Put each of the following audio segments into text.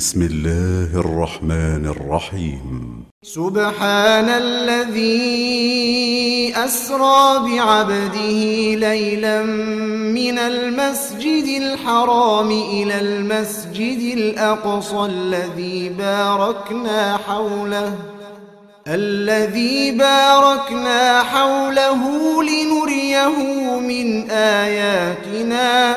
بسم الله الرحمن الرحيم. سبحان الذي أسرى بعبده ليلا من المسجد الحرام إلى المسجد الأقصى الذي باركنا حوله الذي باركنا حوله لنريه من آياتنا.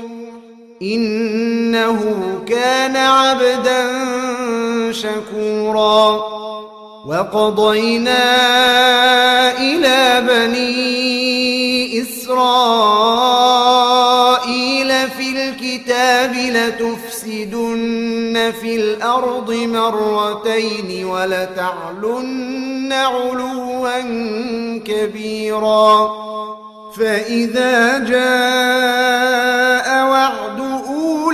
إنه كان عبدا شكورا. وقضينا إلى بني إسرائيل في الكتاب لتفسدن في الأرض مرتين ولتعلن علوا كبيرا. فإذا جاء وعد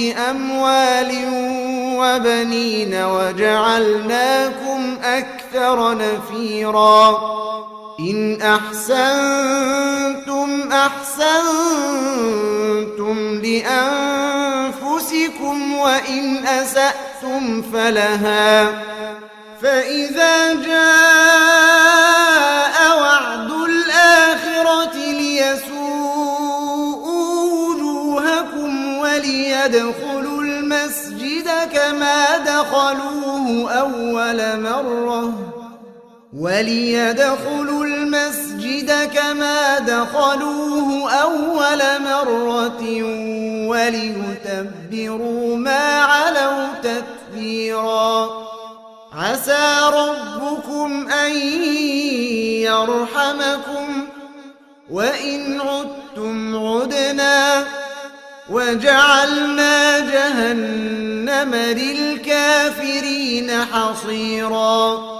بأموال وبنين وجعلناكم أكثر نفيرا. إن أحسنتم أحسنتم لأنفسكم وإن أسأتم فلها. فإذا جاء وليدخلوا المسجد كما دخلوه أول مرة وليدخلوا المسجد كما دخلوه أول مرة وليتبروا ما علوا تتبيراً. عسى ربكم أن يرحمكم. وإن عدتم عدنا وجعلنا جهنم للكافرين حصيرا.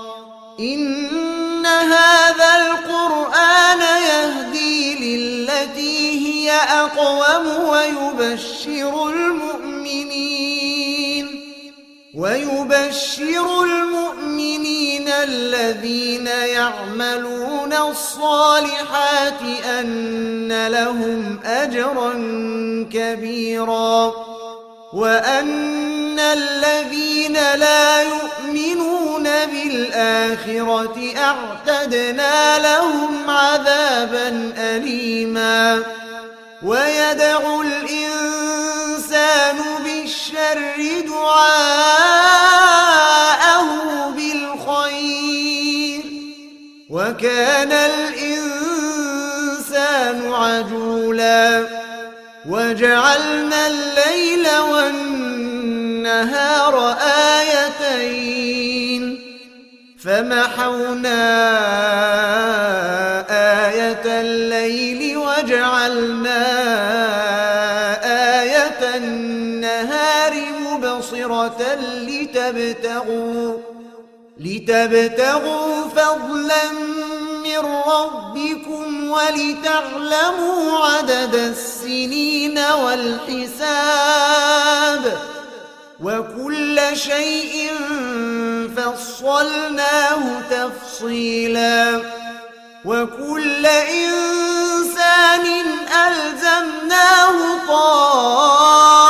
إن هذا القرآن يهدي للتي هي أقوم ويبشر المؤمنين. ويبشر المؤمنين الذين يعملون الصالحات أن لهم أجرا كبيرا وأن الذين لا يؤمنون بالآخرة أعتدنا لهم عذابا أليما ويدعو الإنسان بالشر دعاءه وجعلنا الليل والنهار آيتين فمحونا آية الليل وجعلنا آية النهار مبصرة لتبتغوا لتبتغوا فضلا من ربكم ولتعلموا عدد السنين والحساب وكل شيء فصلناه تفصيلا وكل إنسان ألزمناه طائره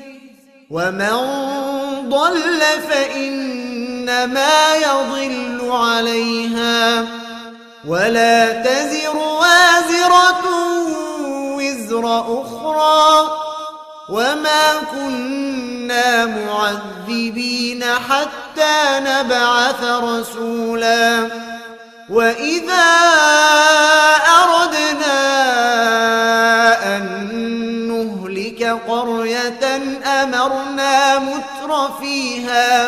ومن ضل فإنما يضل عليها ولا تزر وازرة وزر أخرى وما كنا معذبين حتى نبعث رسولا وإذا أردنا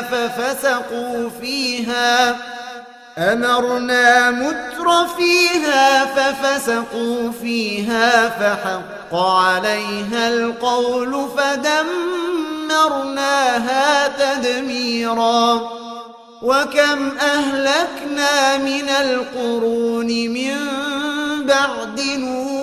ففسقوا فيها. أمرنا متر فيها ففسقوا فيها فحق عليها القول فدمرناها تدميرا. وكم أهلكنا من القرون من بعد نوح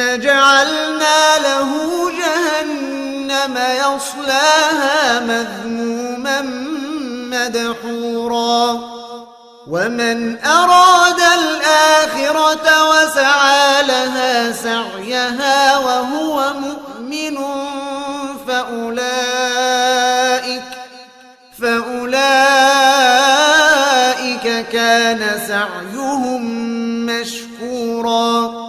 جعلنا له جهنم يصلاها مذموما مدحورا. ومن أراد الآخرة وسعى لها سعيها وهو مؤمن فأولئك فأولئك كان سعيهم مشكورا.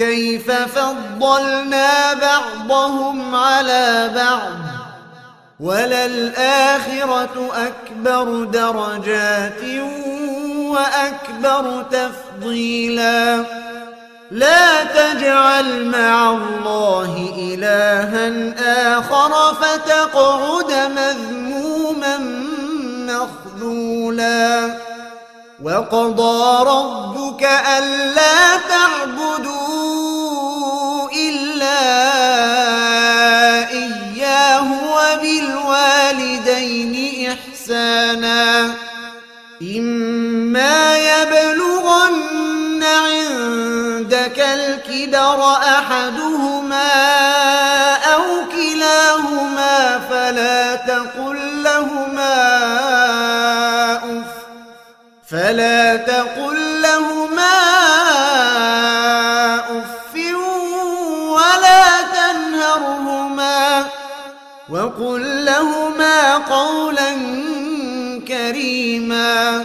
كيف فضلنا بعضهم على بعض وللآخرة أكبر درجات وأكبر تفضيلا. لا تجعل مع الله إلها آخر فتقعد مذموما مخذولا. وقضى ربك ألا تعبدوا الكبر أحدهما أو كلاهما فلا تقل لهما أف فلا تقل لهما أف ولا تنهرهما وقل لهما قولا كريما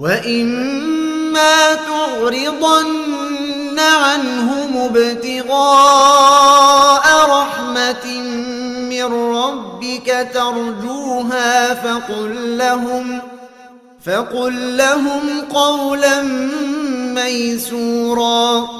وإما تعرضن عنهم ابتغاء رحمة من ربك ترجوها فقل لهم فقل لهم قولا ميسورا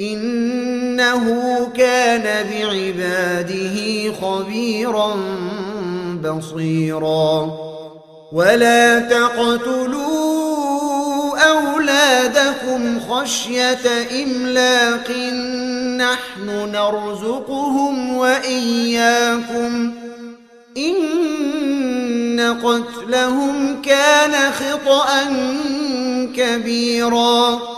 إنه كان بعباده خبيرا بصيرا. ولا تقتلوا أولادكم خشية إملاق. نحن نرزقهم وإياكم. إن قتلهم كان خطأ كبيراً.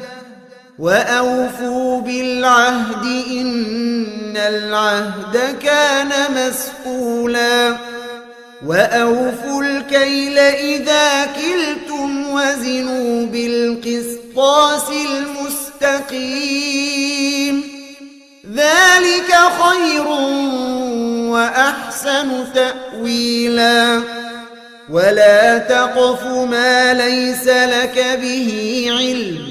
وأوفوا بالعهد إن العهد كان مسؤولا وأوفوا الكيل إذا كلتم وزنوا بالقسطاس المستقيم ذلك خير وأحسن تأويلا ولا تقف ما ليس لك به علم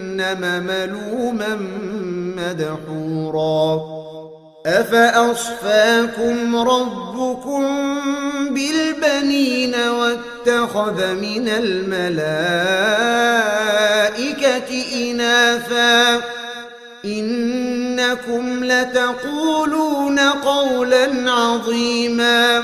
ملوما مدحورا. أفأصفاكم ربكم بالبنين واتخذ من الملائكة إناثا؟ إنكم لتقولون قولا عظيما.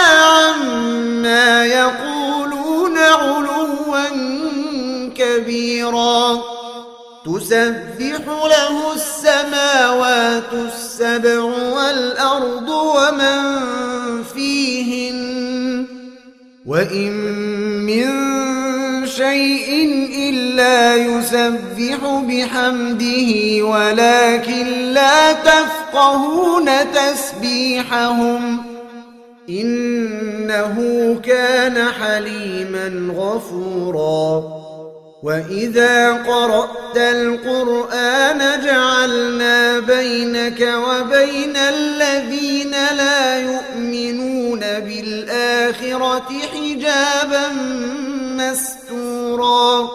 عما يقولون علوا كبيرا. تسبح له السماوات السبع والأرض ومن فيهن. وإن من شيء إلا يسبح بحمده ولكن لا تفقهون تسبيحهم. إنه كان حليما غفورا. وإذا قرأت القرآن جعلنا بينك وبين الذين لا يؤمنون بالآخرة حجابا مستورا.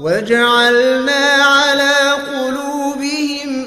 وجعلنا على قلوبهم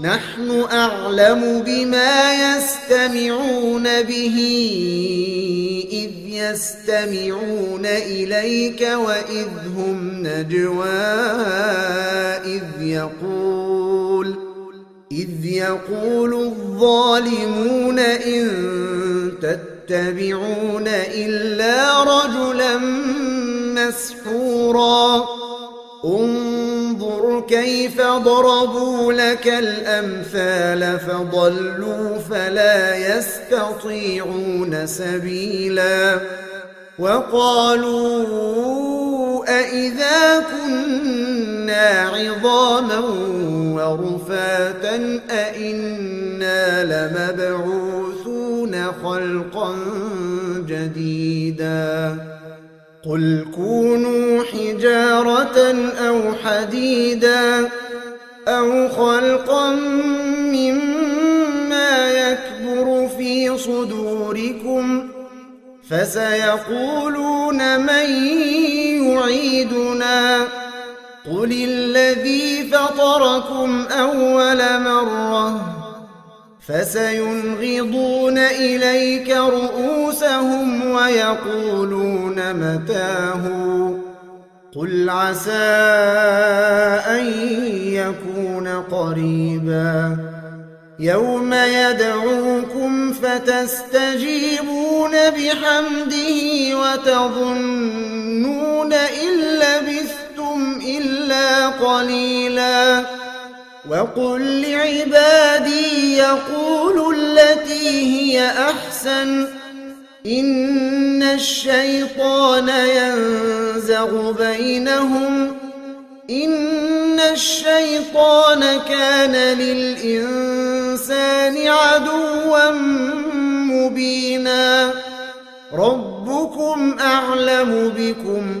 نحن أعلم بما يستمعون به إذ يستمعون إليك وإذ هم نجوى إذ يقول إذ يقول الظالمون إن تتبعون إلا رجلا مسحورا. انظر كيف ضربوا لك الأمثال فضلوا فلا يستطيعون سبيلا وقالوا أئذا كنا عظاما ورفاتا أئنا لمبعوثون خلقا جديدا قل كونوا حجارة أو حديدا أو خلقا مما يكبر في صدوركم فسيقولون من يعيدنا قل الذي فطركم أول مرة فسينغضون إليك رؤوسهم ويقولون متاه. قل عسى أن يكون قريبا. يوم يدعوكم فتستجيبون بحمده وتظنون إن لبثتم إلا قليلاً. وقل لعبادي يقولوا التي هي أحسن. إن الشيطان ينزغ بينهم. إن الشيطان كان للإنسان عدوا مبينا. ربكم أعلم بكم.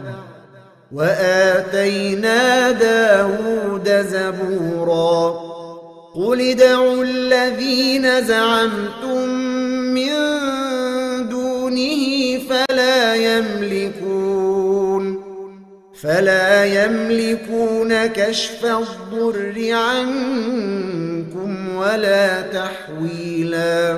وآتينا داود زبورا. قل ادعوا الذين زعمتم من دونه فلا يملكون. فلا يملكون كشف الضر عنكم ولا تحويلا.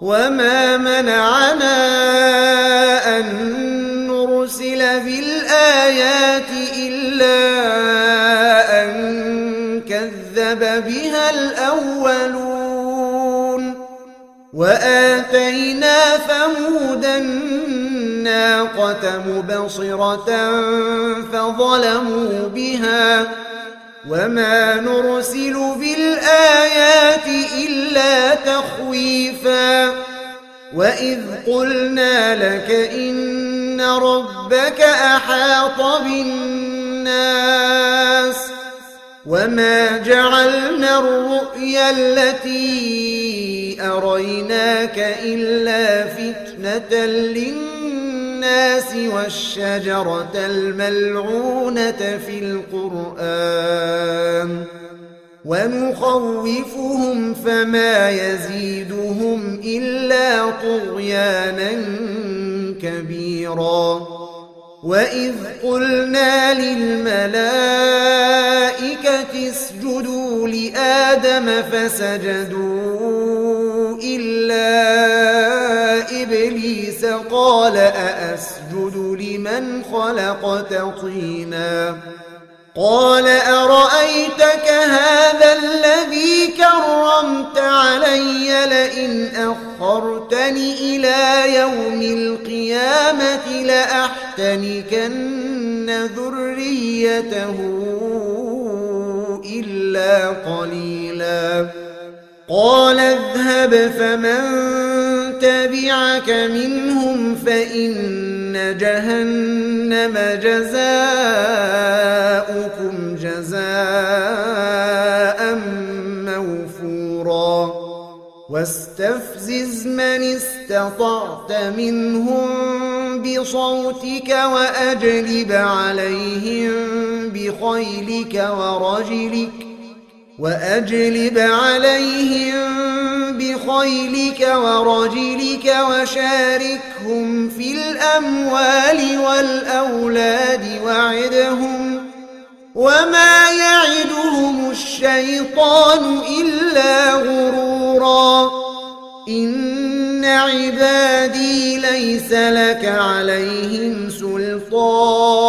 وما منعنا أن نرسل بالآيات إلا أن كذب بها الأولون وآتينا ثمود الناقة مبصرة فظلموا بها وما نرسل بالآيات إلا تخويفا وإذ قلنا لك إن ربك أحاط بالناس وما جعلنا الرؤيا التي أريناك إلا فتنة للناس الناس والشجرة الملعونة في القرآن ونخوفهم فما يزيدهم إلا طغيانا كبيرا وإذ قلنا للملائكة اسجدوا لآدم فسجدوا إلا إبليس قال أأسجد لمن خلقت طيناً؟ قال أرأيتك هذا الذي كرمت علي لئن أخرتني إلى يوم القيامة لأحتنكن ذريته إلا قليلا. قال اذهب فمن تبعك منهم فإن جهنم جزاؤكم جزاء موفورا. واستفزز من استطعت منهم بصوتك وأجلب عليهم بخيلك ورجلك وأجلب عليهم بخيلك ورجلك وشاركهم في الأموال والأولاد وعدهم وما يعدهم الشيطان إلا غرورا إن عبادي ليس لك عليهم سلطان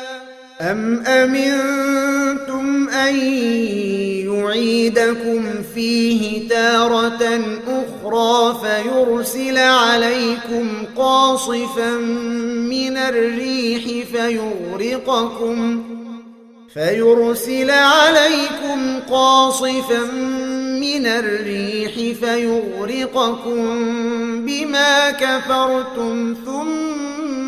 أم أمنتم أن يعيدكم فيه تارة أخرى فيرسل عليكم قاصفا من الريح فيغرقكم فيرسل عليكم قاصفا من الريح فيغرقكم بما كفرتم ثم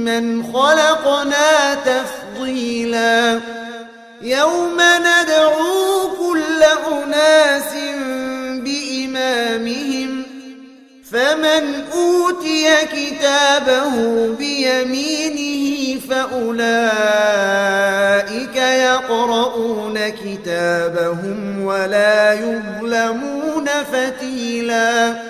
ممن خلقنا تفضيلا. يوم ندعو كل أناس بإمامهم فمن أوتي كتابه بيمينه فأولئك يقرؤون كتابهم ولا يظلمون فتيلا.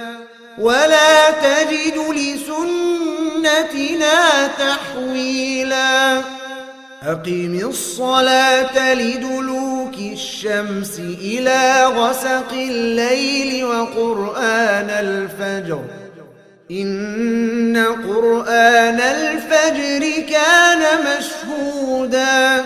ولا تجد لسنتنا تحويلا. أقم الصلاة لدلوك الشمس إلى غسق الليل وقرآن الفجر. إن قرآن الفجر كان مشهودا.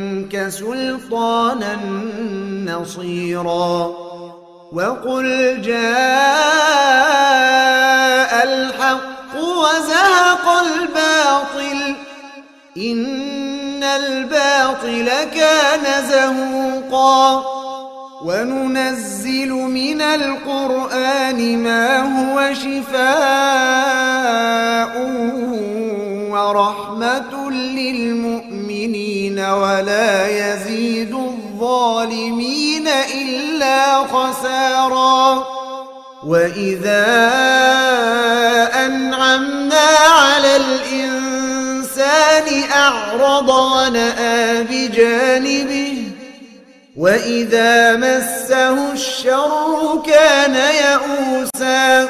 سلطانا نصيرا وقل جاء الحق وزهق الباطل إن الباطل كان زهوقا وننزل من القرآن ما هو شفاء ورحمة للمؤمنين ولا يزيد الظالمين إلا خسارا. وإذا أنعمنا على الإنسان أعرض ونأى بجانبه وإذا مسه الشر كان يئوسا.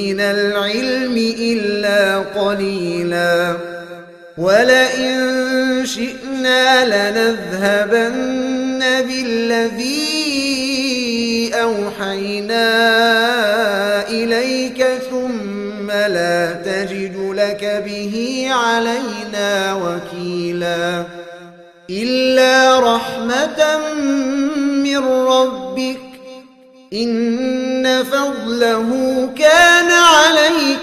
من العلم إلا قليلا. ولئن شئنا لنذهبن بالذي أوحينا إليك ثم لا تجد لك به علينا وكيلا. إلا رحمة من ربك إن فضله كان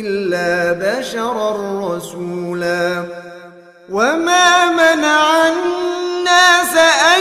إلا بشرا رسولا وما منع الناس أن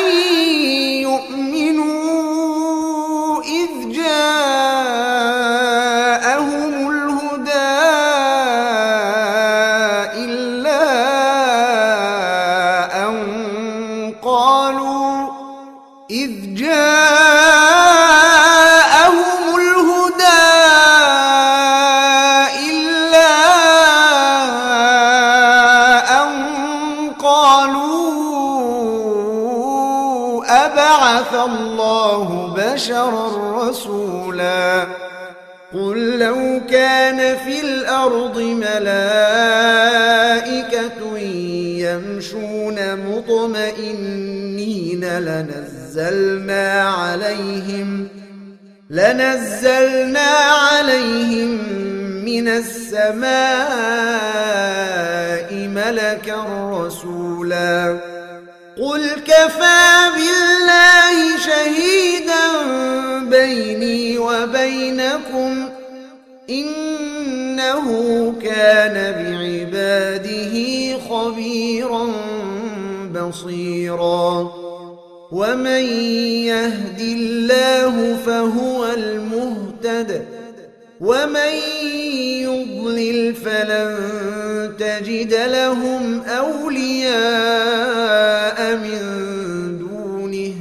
لنزلنا عليهم لنزلنا عليهم من السماء ملكا رسولا. قل كفى بالله شهيدا بيني وبينكم إنه كان بعباده خبيرا بصيرا. ومن يهد الله فهو المهتد ومن يضلل فلن تجد لهم أولياء من دونه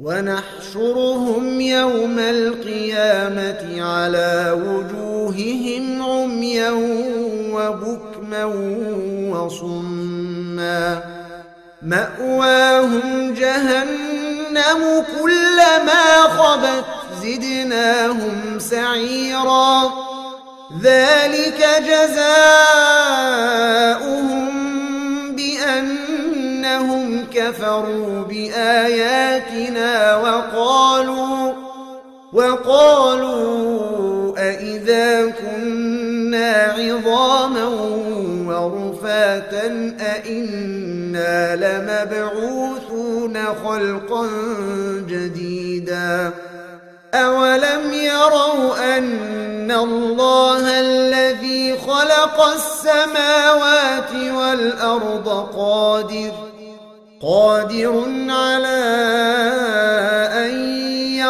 ونحشرهم يوم القيامة على وجوههم عميا وبكما وصما مأواهم جهنم كلما خبت زدناهم سعيرا. ذلك جزاؤهم بأنهم كفروا بآياتنا وقالوا وقالوا أئذا كنا عظاما ورفاتا أئنا لمبعوثون خلقا جديدا. أولم يروا أن الله الذي خلق السماوات والأرض قادر قادر على أن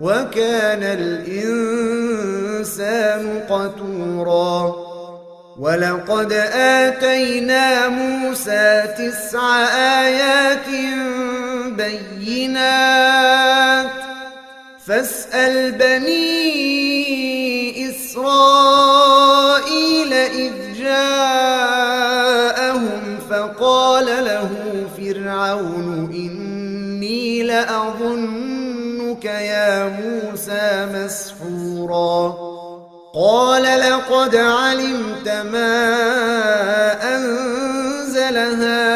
وكان الإنسان قتورا ولقد آتينا موسى تسع آيات بينات فاسأل بني إسرائيل إذ جاءهم فقال له فرعون إني لأظنك يا موسى مسحورا. قال لقد علمت ما أنزل هؤلاء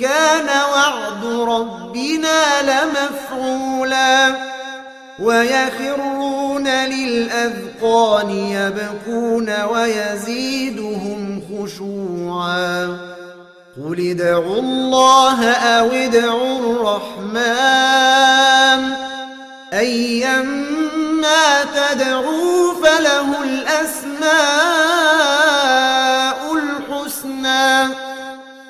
كان وعد ربنا لمفعولا ويخرون للأذقان يبكون ويزيدهم خشوعا قل ادعوا الله أو ادعوا الرحمن أيما تدعوا فله الأسماء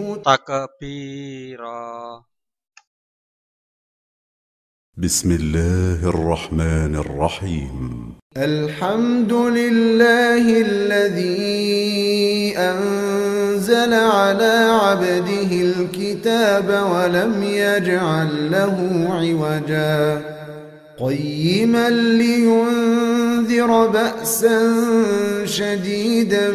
تكبيرا. بسم الله الرحمن الرحيم. الحمد لله الذي أنزل على عبده الكتاب ولم يجعل له عوجا. قيما لينذر بأسا شديدا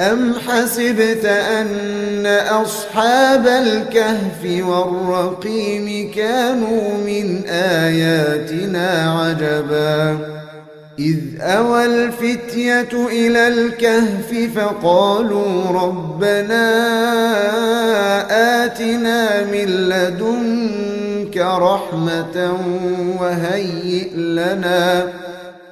أم حسبت أن أصحاب الكهف والرقيم كانوا من آياتنا عجبا إذ أوى الفتية إلى الكهف فقالوا ربنا آتنا من لدنك رحمة وهيئ لنا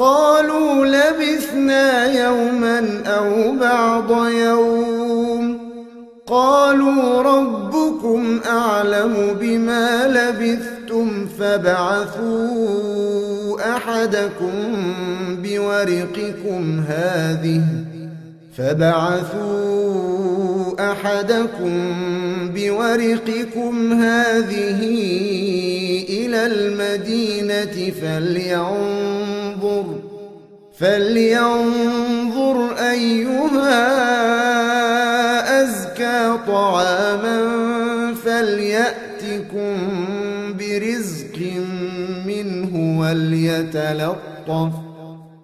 قالوا لبثنا يوما أو بعض يوم. قالوا ربكم أعلم بما لبثتم فابعثوا أحدكم بورقكم هذه فبعثوا أحدكم بورقكم هذه إلى المدينة فلينظر فلينظر أيها أزكى طعاما فليأتكم برزق منه وليتلطف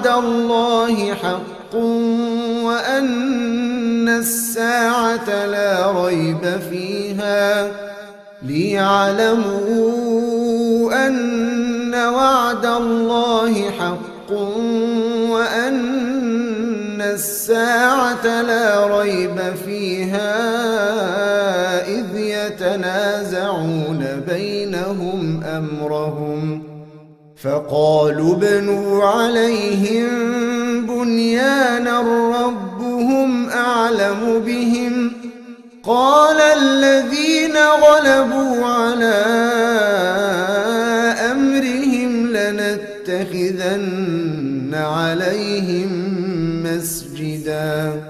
وعد الله حق وأن الساعة لا ريب فيها ليعلموا أن وعد الله حق وأن الساعة لا ريب فيها إذ يتنازعون بينهم أمرهم فقالوا ابنوا عليهم بنيانا ربهم أعلم بهم. قال الذين غلبوا على أمرهم لنتخذن عليهم مسجدا.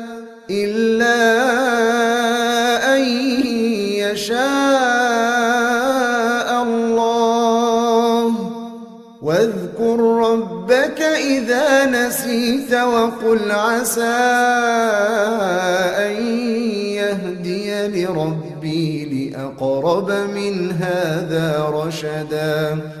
إلا أن يشاء الله. واذكر ربك إذا نسيت وقل عسى أن يهدي لربي لأقرب من هذا رشداً.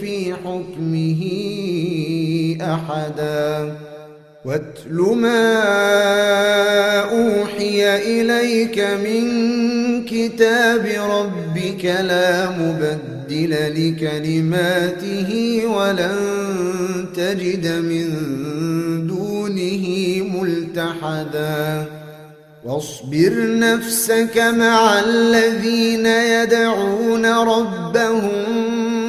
في حكمه أحدا. واتل ما أوحي إليك من كتاب ربك لا مبدل لكلماته ولن تجد من دونه ملتحداً. واصبر نفسك مع الذين يدعون ربهم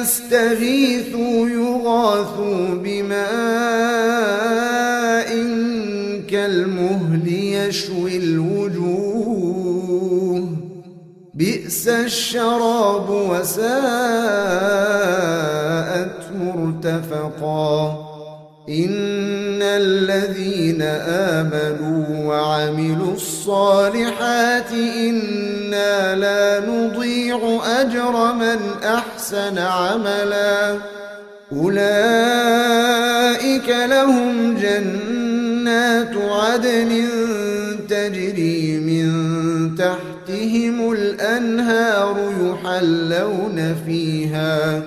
يستغيثوا يغاثوا بماء كالمهل يشوي الوجوه. بئس الشراب وساءت مرتفقا. إن الذين آمنوا وعملوا الصالحات إنا لا نضيع أجر من أحسن عملا. أولئك لهم جنات عدن تجري من تحتهم الأنهار يحلون فيها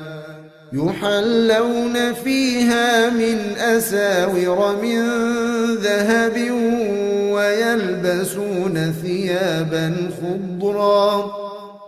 يحلون فيها من أساور من ذهب ويلبسون ثيابا خضرا.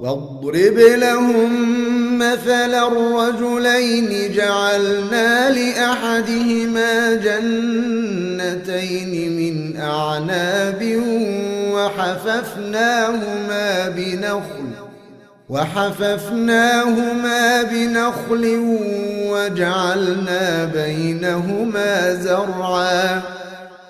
واضرب لهم مثل الرجلين جعلنا لأحدهما جنتين من أعناب وحففناهما بنخل وحففناهما بنخل وجعلنا بينهما زرعا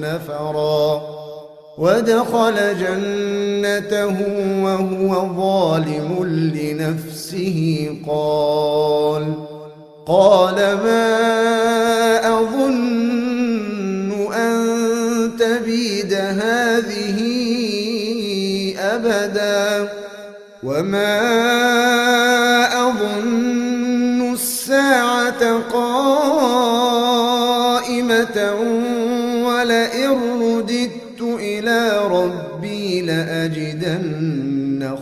نفرا ودخل جنته وهو ظالم لنفسه. قال قال ما أظن أن تبيد هذه أبدا وما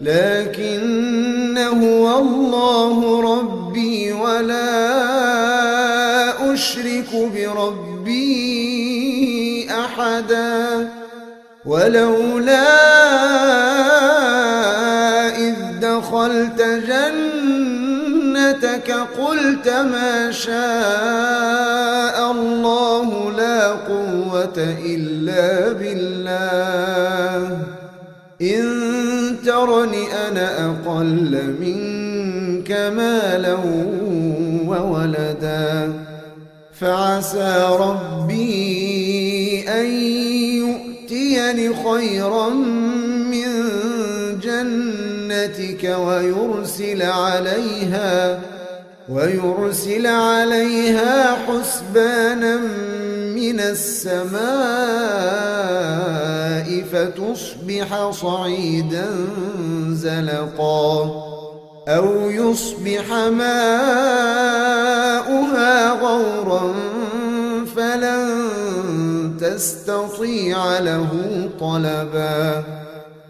لكن هو الله ربي ولا أشرك بربي أحدا. ولولا إذ دخلت جنتك قلت ما شاء الله لا قوة إلا بالله. إن ترني أنا أقل منك مالا وولدا. فعسى ربي أن يؤتيني خيرا من جنتك ويرسل عليها ويرسل عليها حسبانا من السماء فتصبح صعيدا زلقا أو يصبح ماؤها غورا فلن تستطيع له طلبا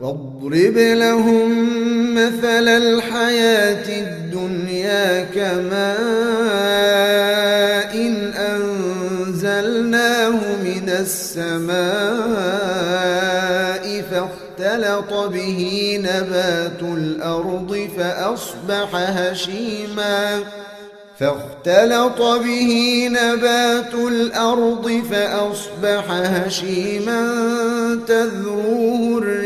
واضرب لهم مثل الحياة الدنيا كماء إن أنزلناه من السماء فاختلط به نبات الأرض فأصبح هشيماً. فاختلط به نبات الأرض فأصبح هشيما تذروه الرياح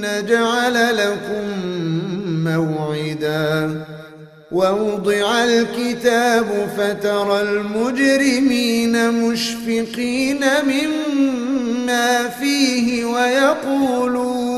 نجعل لكم موعدا ووضع الكتاب فترى المجرمين مشفقين مما فيه ويقولون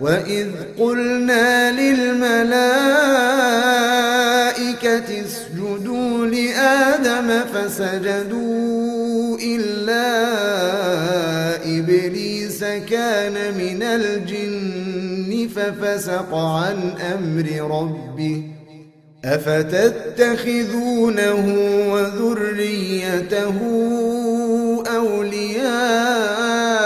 وإذ قلنا للملائكة اسجدوا لآدم فسجدوا إلا إبليس كان من الجن ففسق عن أمر ربه أفتتخذونه وذريته أولياء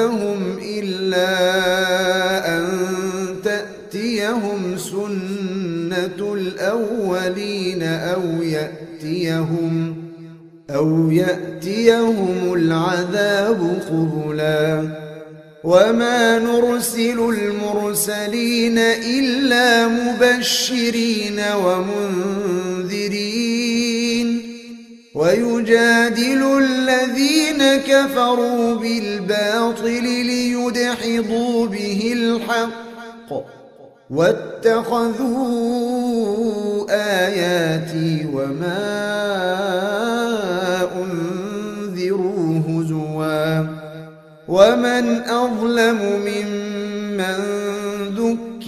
ربهم إلا أن تأتيهم سنة الأولين أو يأتيهم أو يأتيهم العذاب قبلا. وما نرسل المرسلين إلا مبشرين ومنذرين ويجادل الذين كفروا بالباطل ليدحضوا به الحق واتخذوا آياتي وما أنذروا هزوا ومن أظلم ممن ذكر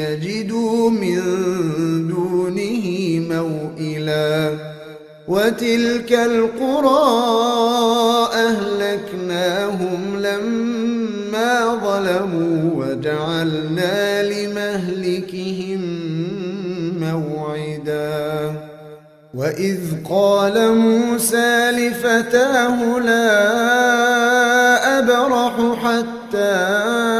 يجدوا من دونه موئلا وتلك القرى أهلكناهم لما ظلموا وجعلنا لمهلكهم موعدا وإذ قال موسى لفتاه لا أبرح حتى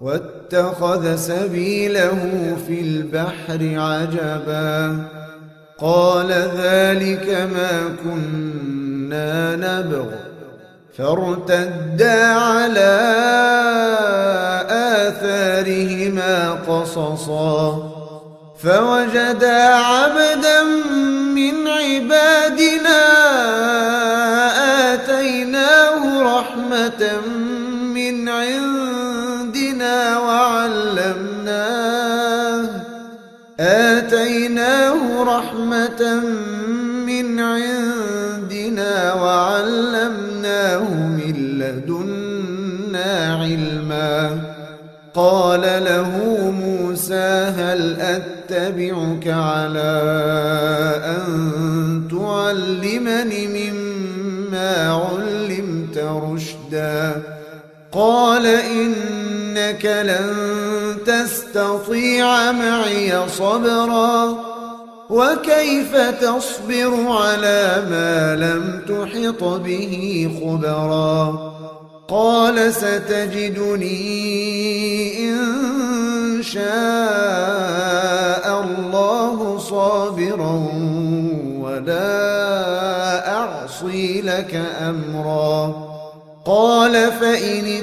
واتخذ سبيله في البحر عجبا. قال ذلك ما كنا نبغ. فارتدا على آثارهما قصصا. فوجدا عبدا من عبادنا آتيناه رحمة من عندنا آتيناه رحمة من عندنا وعلمناه من لدنا علما. قال له موسى هل أتبعك على أن تعلمني مما علمت رشدا؟ قال إنك لن تستطيع معي صبرا وكيف تصبر على ما لم تحط به خبرا قال ستجدني إن شاء الله صابرا ولا أعصي لك أمرا قال فإن